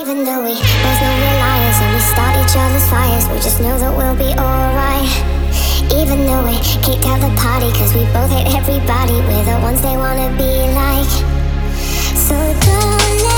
Even though we both know we're liars and we start each other's fires, we just know that we'll be alright. Even though we kicked out the party, cause we both hate everybody, we're the ones they wanna be like. So don't let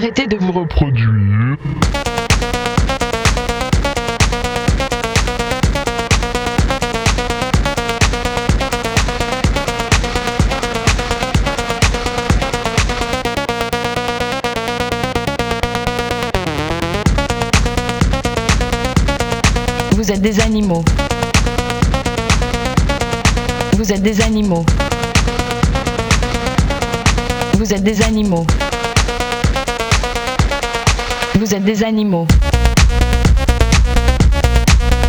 de vous reproduire. Vous êtes des animaux. Vous êtes des animaux. Vous êtes des animaux. Vous êtes des animaux.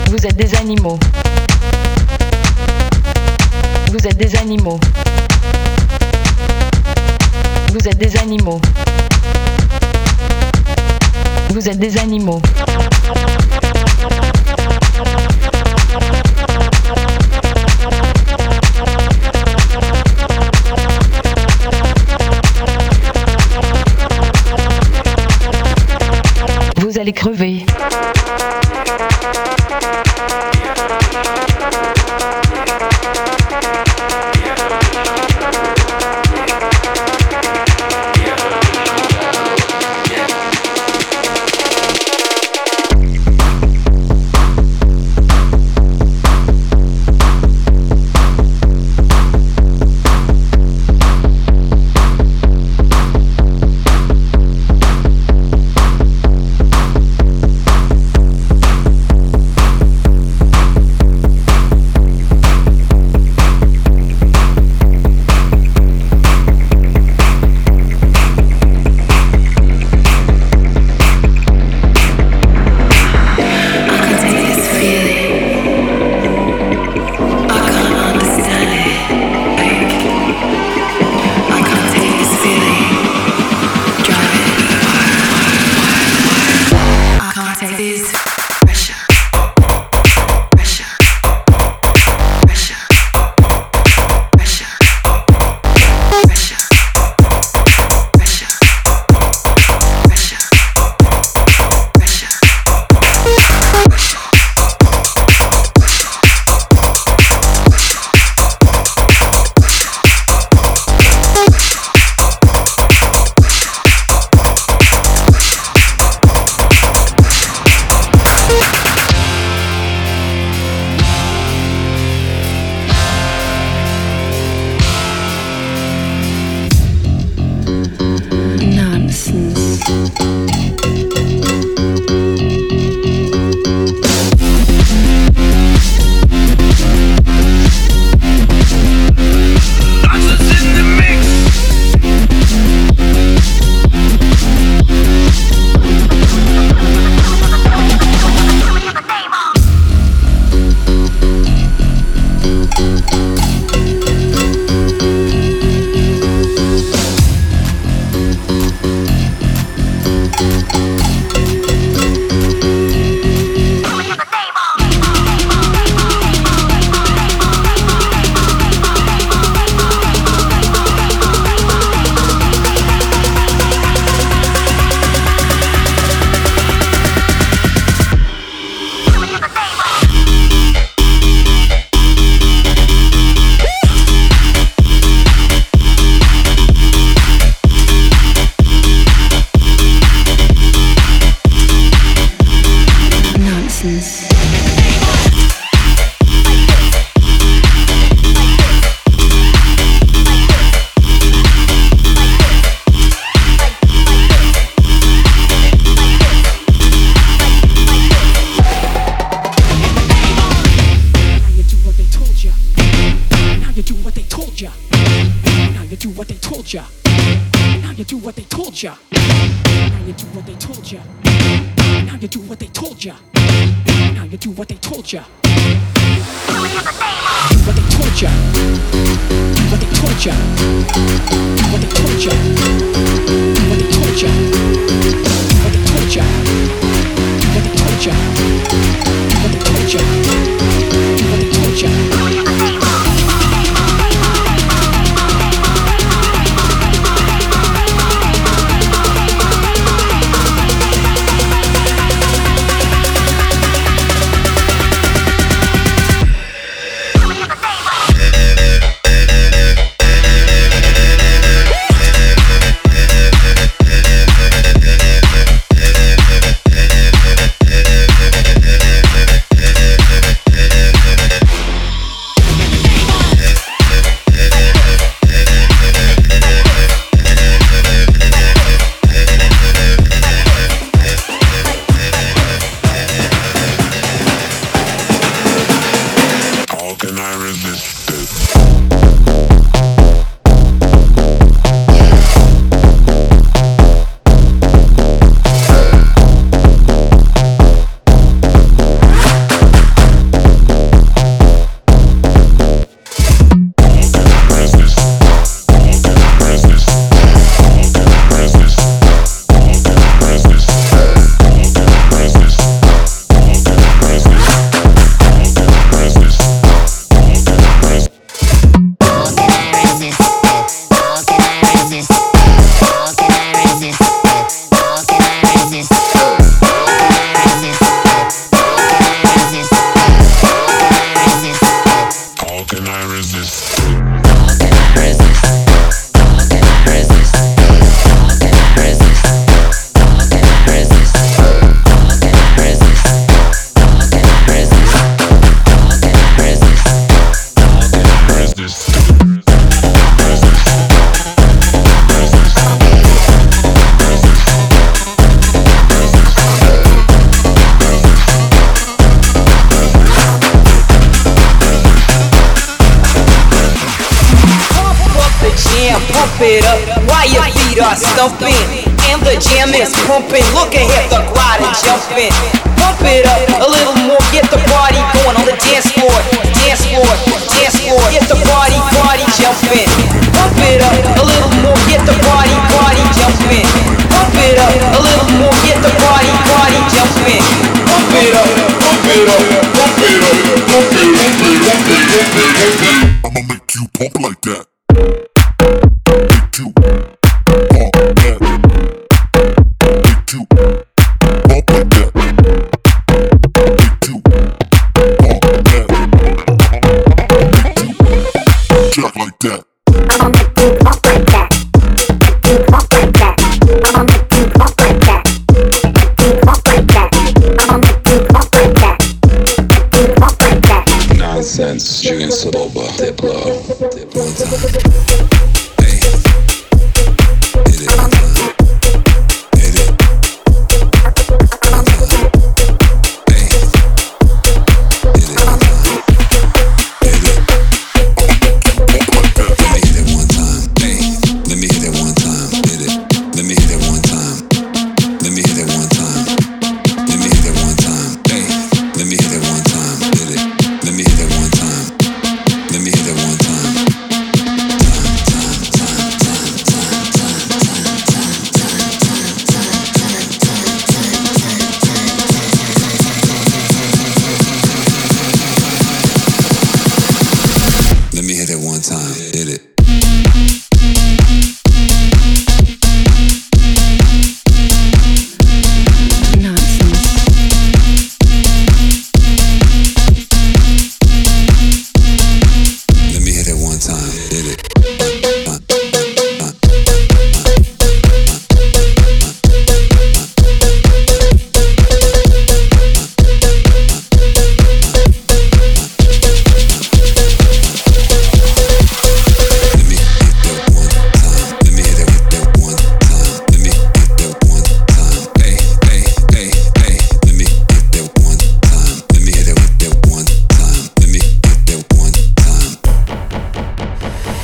Vous êtes des animaux. Vous êtes des animaux. Vous êtes des animaux. Vous êtes des animaux. Allez crever.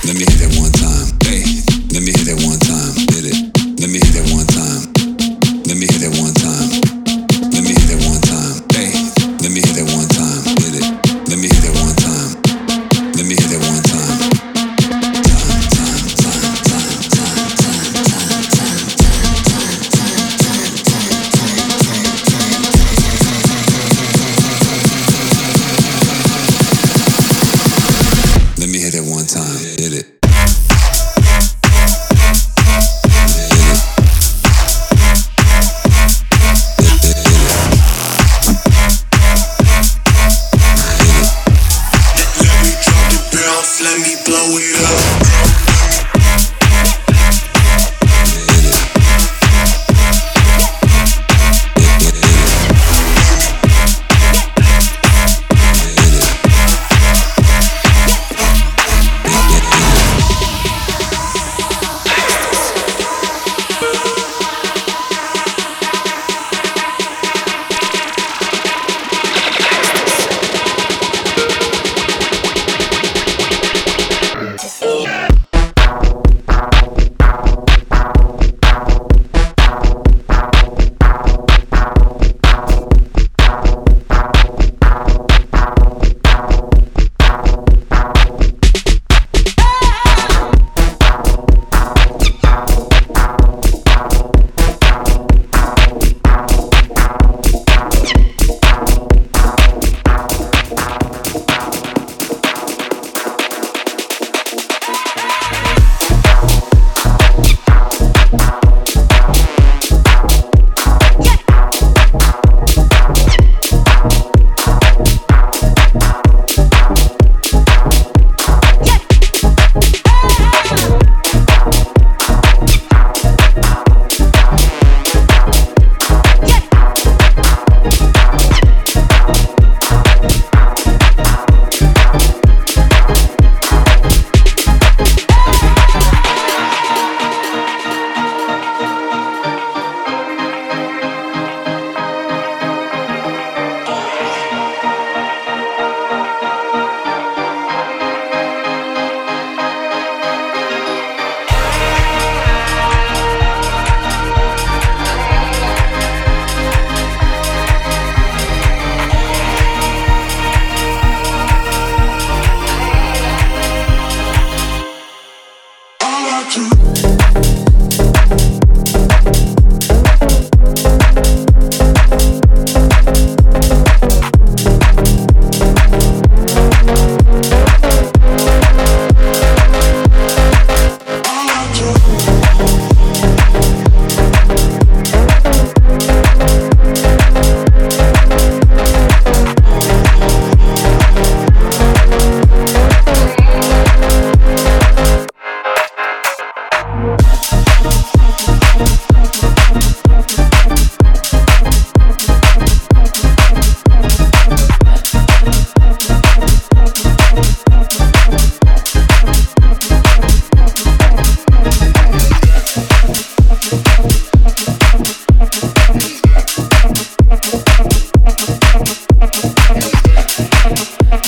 Let me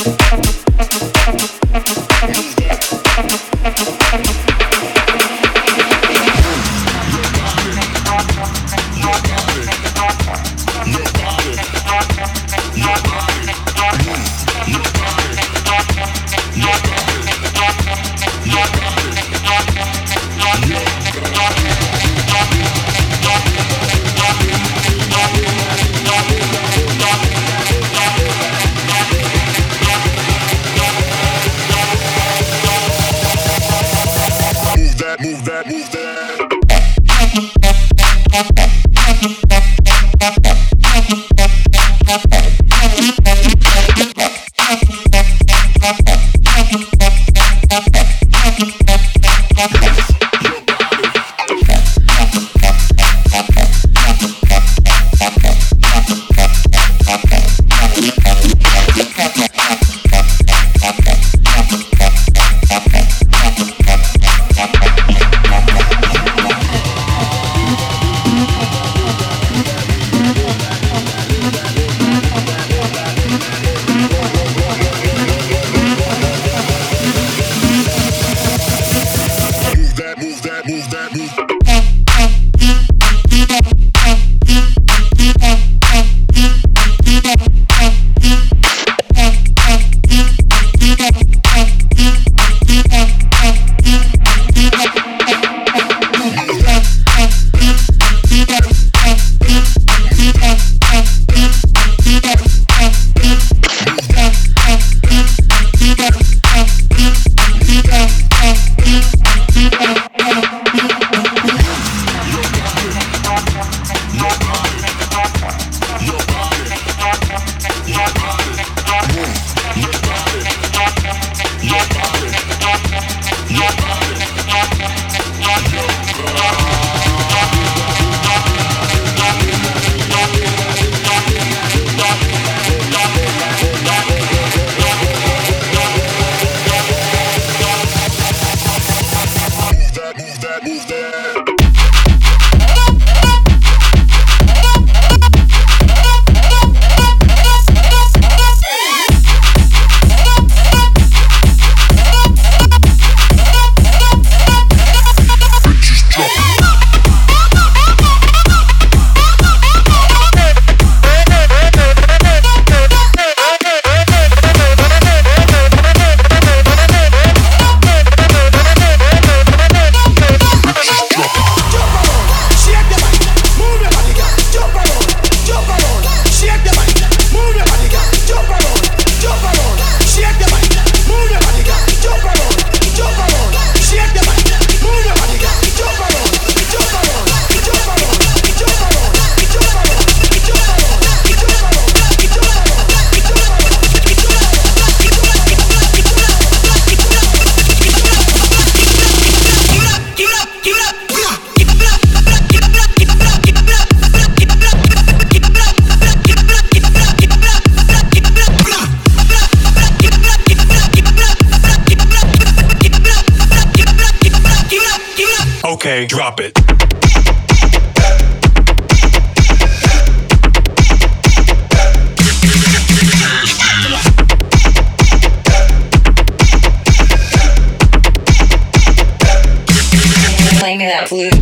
Música baseline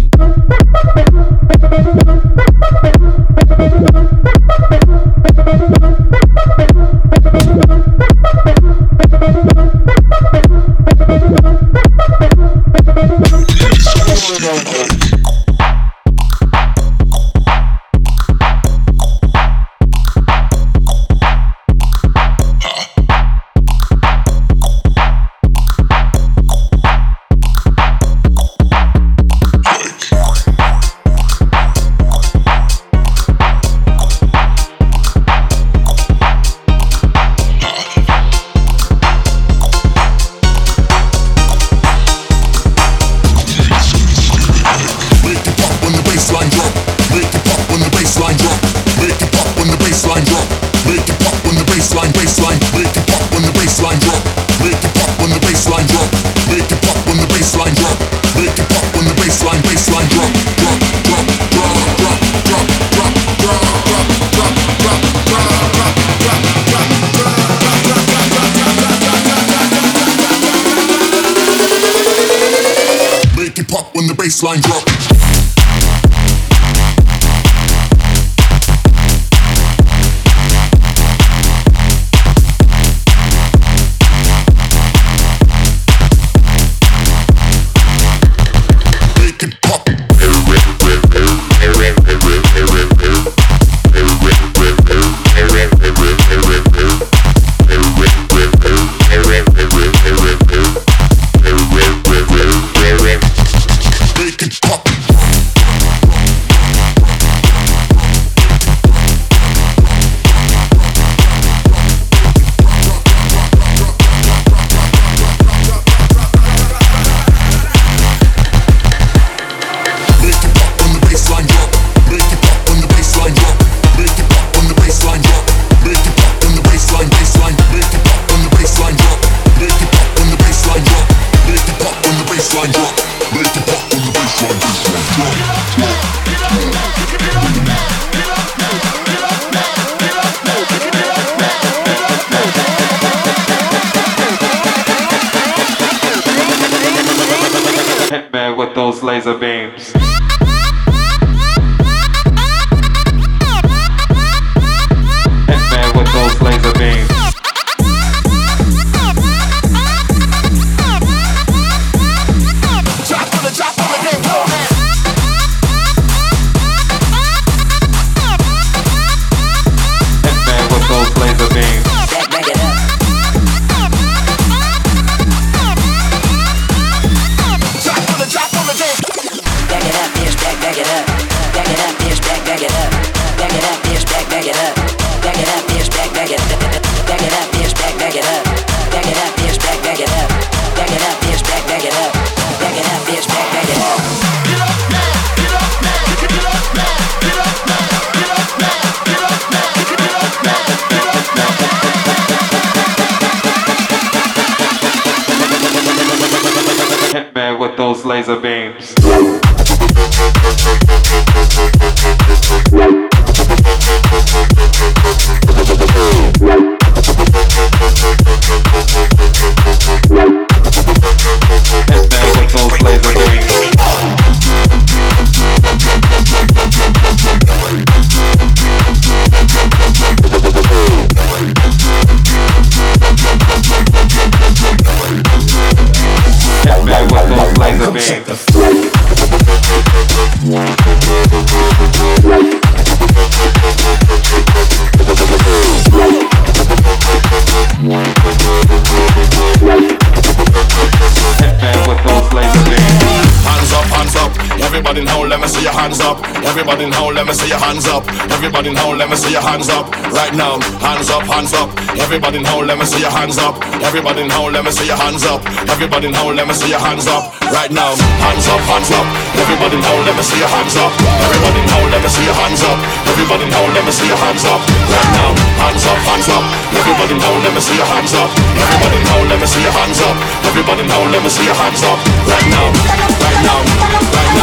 hands up. Everybody now, let me see your hands up. Everybody now, let me see your hands up. Right now, hands up, hands up. Everybody now, let me see your hands up. Everybody now, let me see your hands up. Everybody now, let me see your hands up. Right now, hands up, hands up. Everybody now, let me see your hands up. Everybody now, let me see your hands up. Everybody now, let me see your hands up. Right now, hands up, hands up. Everybody now, let me see your hands up. Everybody now, let me see your hands up. Everybody now, let me see your hands up. Right now, right now, right now,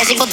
Así con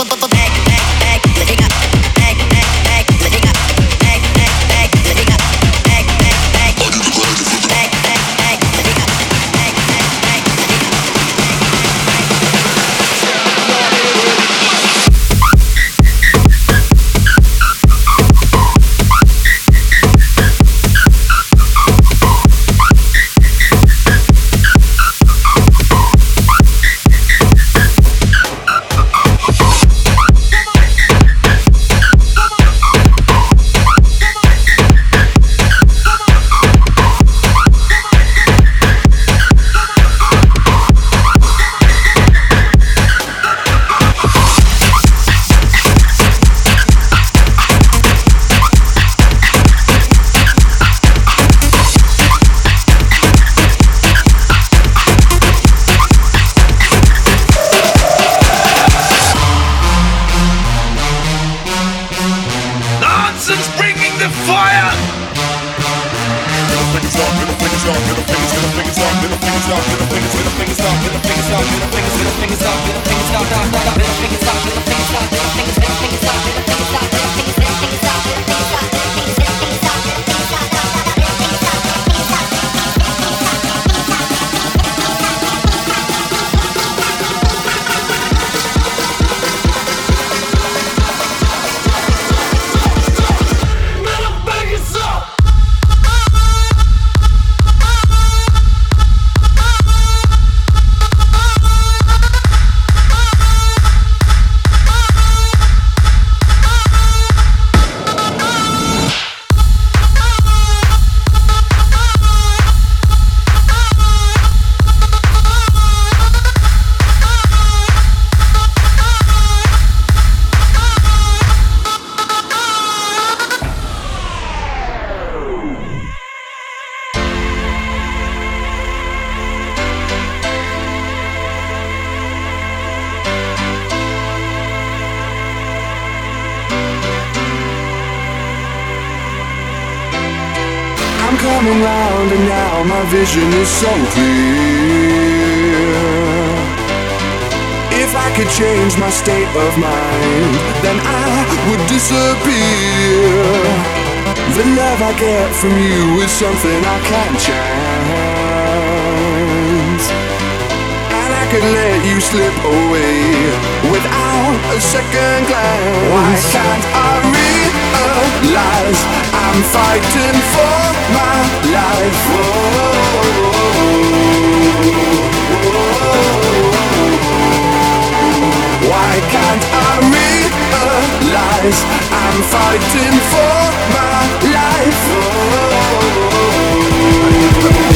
vision is so clear. If I could change my state of mind, then I would disappear. The love I get from you is something I can't chance. And I could let you slip away without a second glance. Why can't I realize I'm fighting for my life? Why can't I realize I'm fighting for my life? now.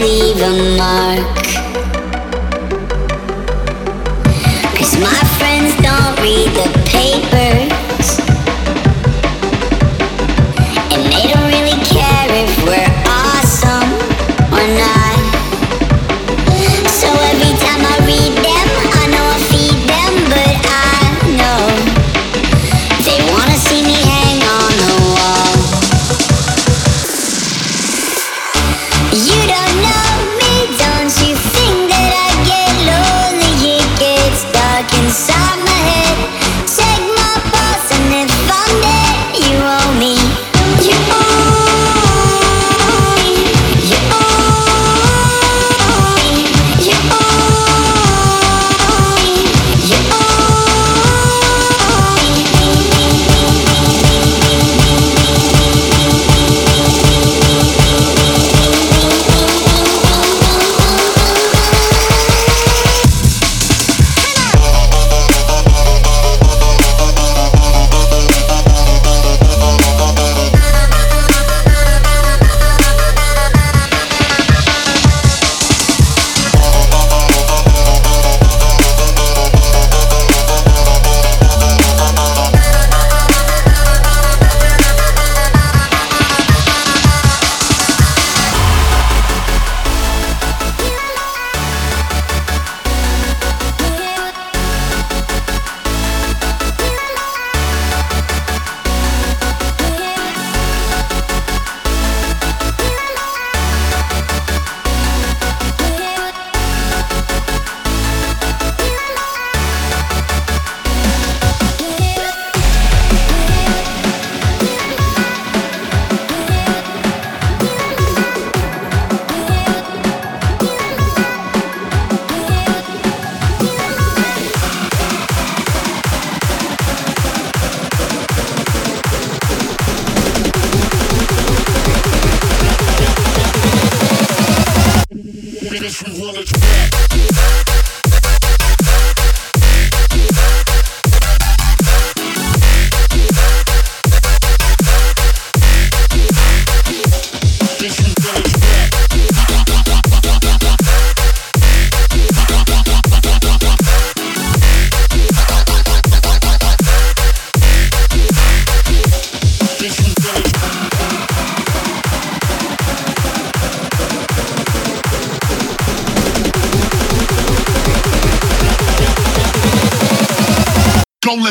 Leave a mark.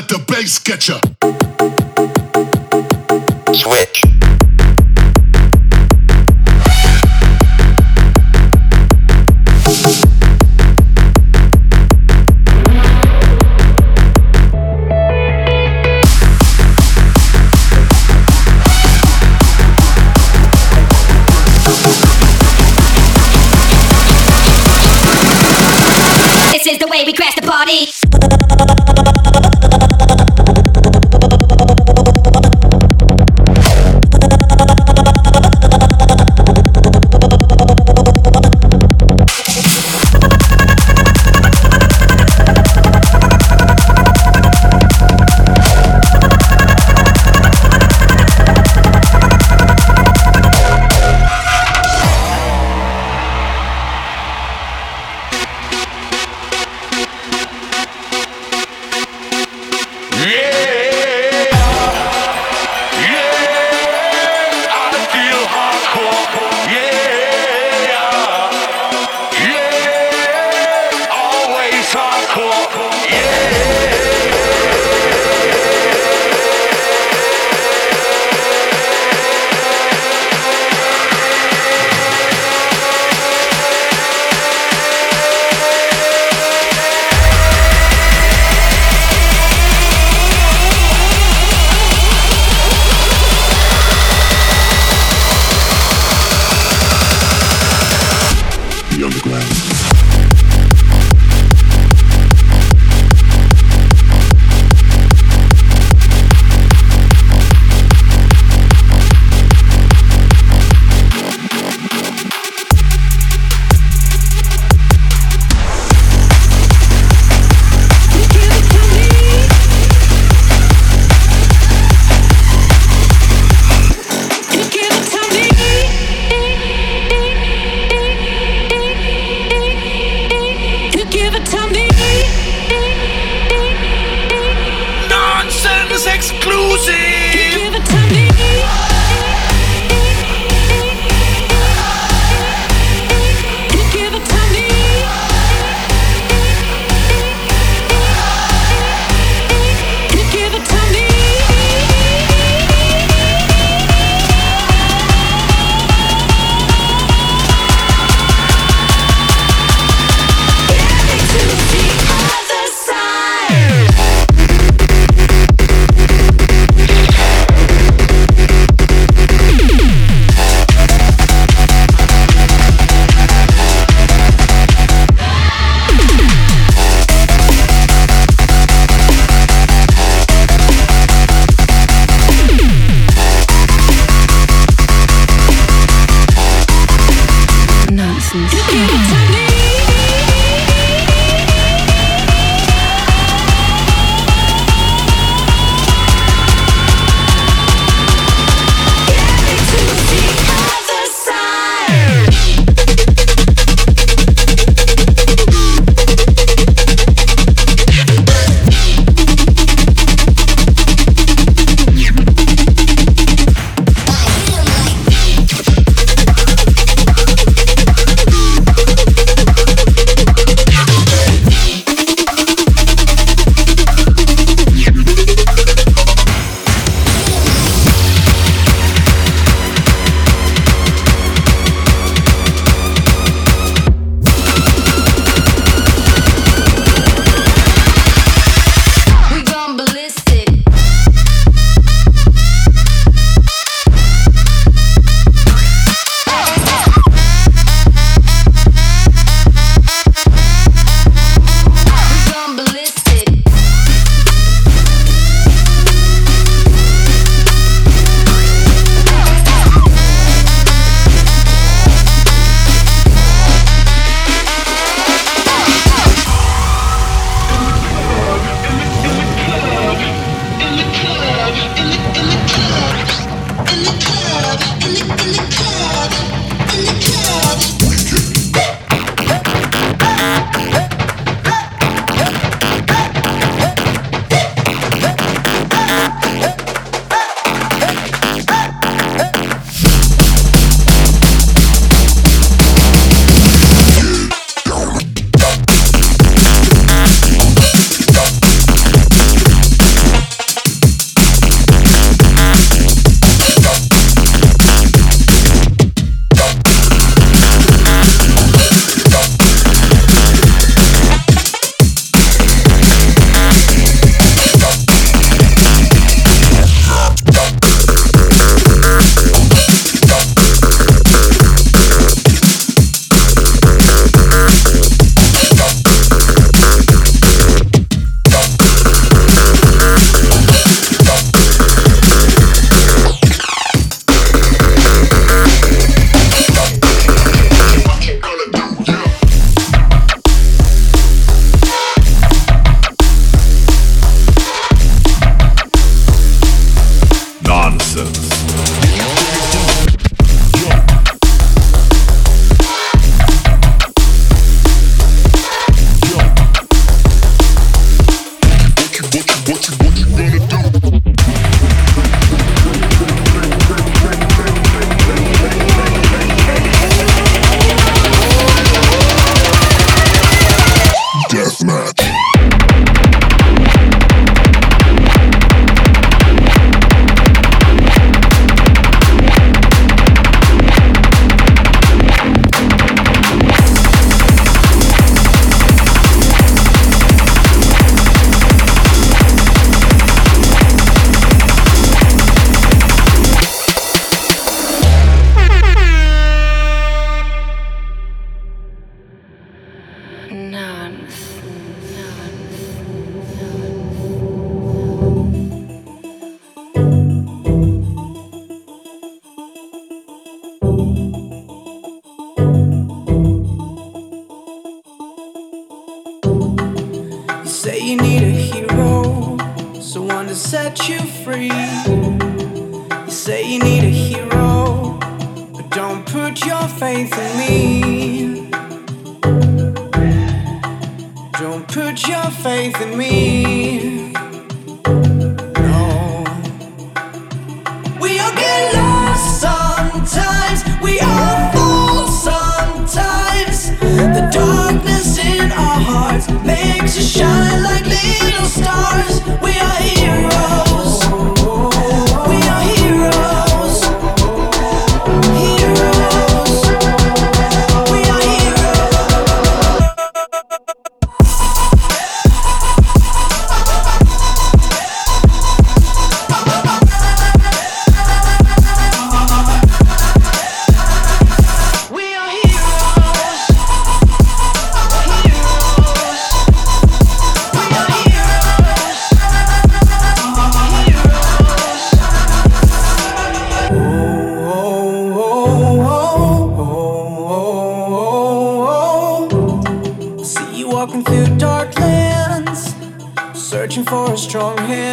The bass you.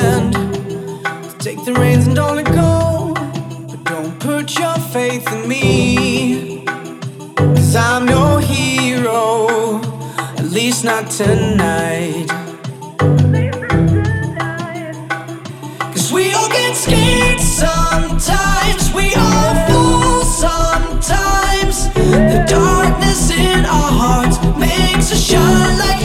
hand. Take the reins and don't let go. But don't put your faith in me. Cause I'm no hero, at least not tonight. Cause we all get scared sometimes, we all fall sometimes. The darkness in our hearts makes us shine like.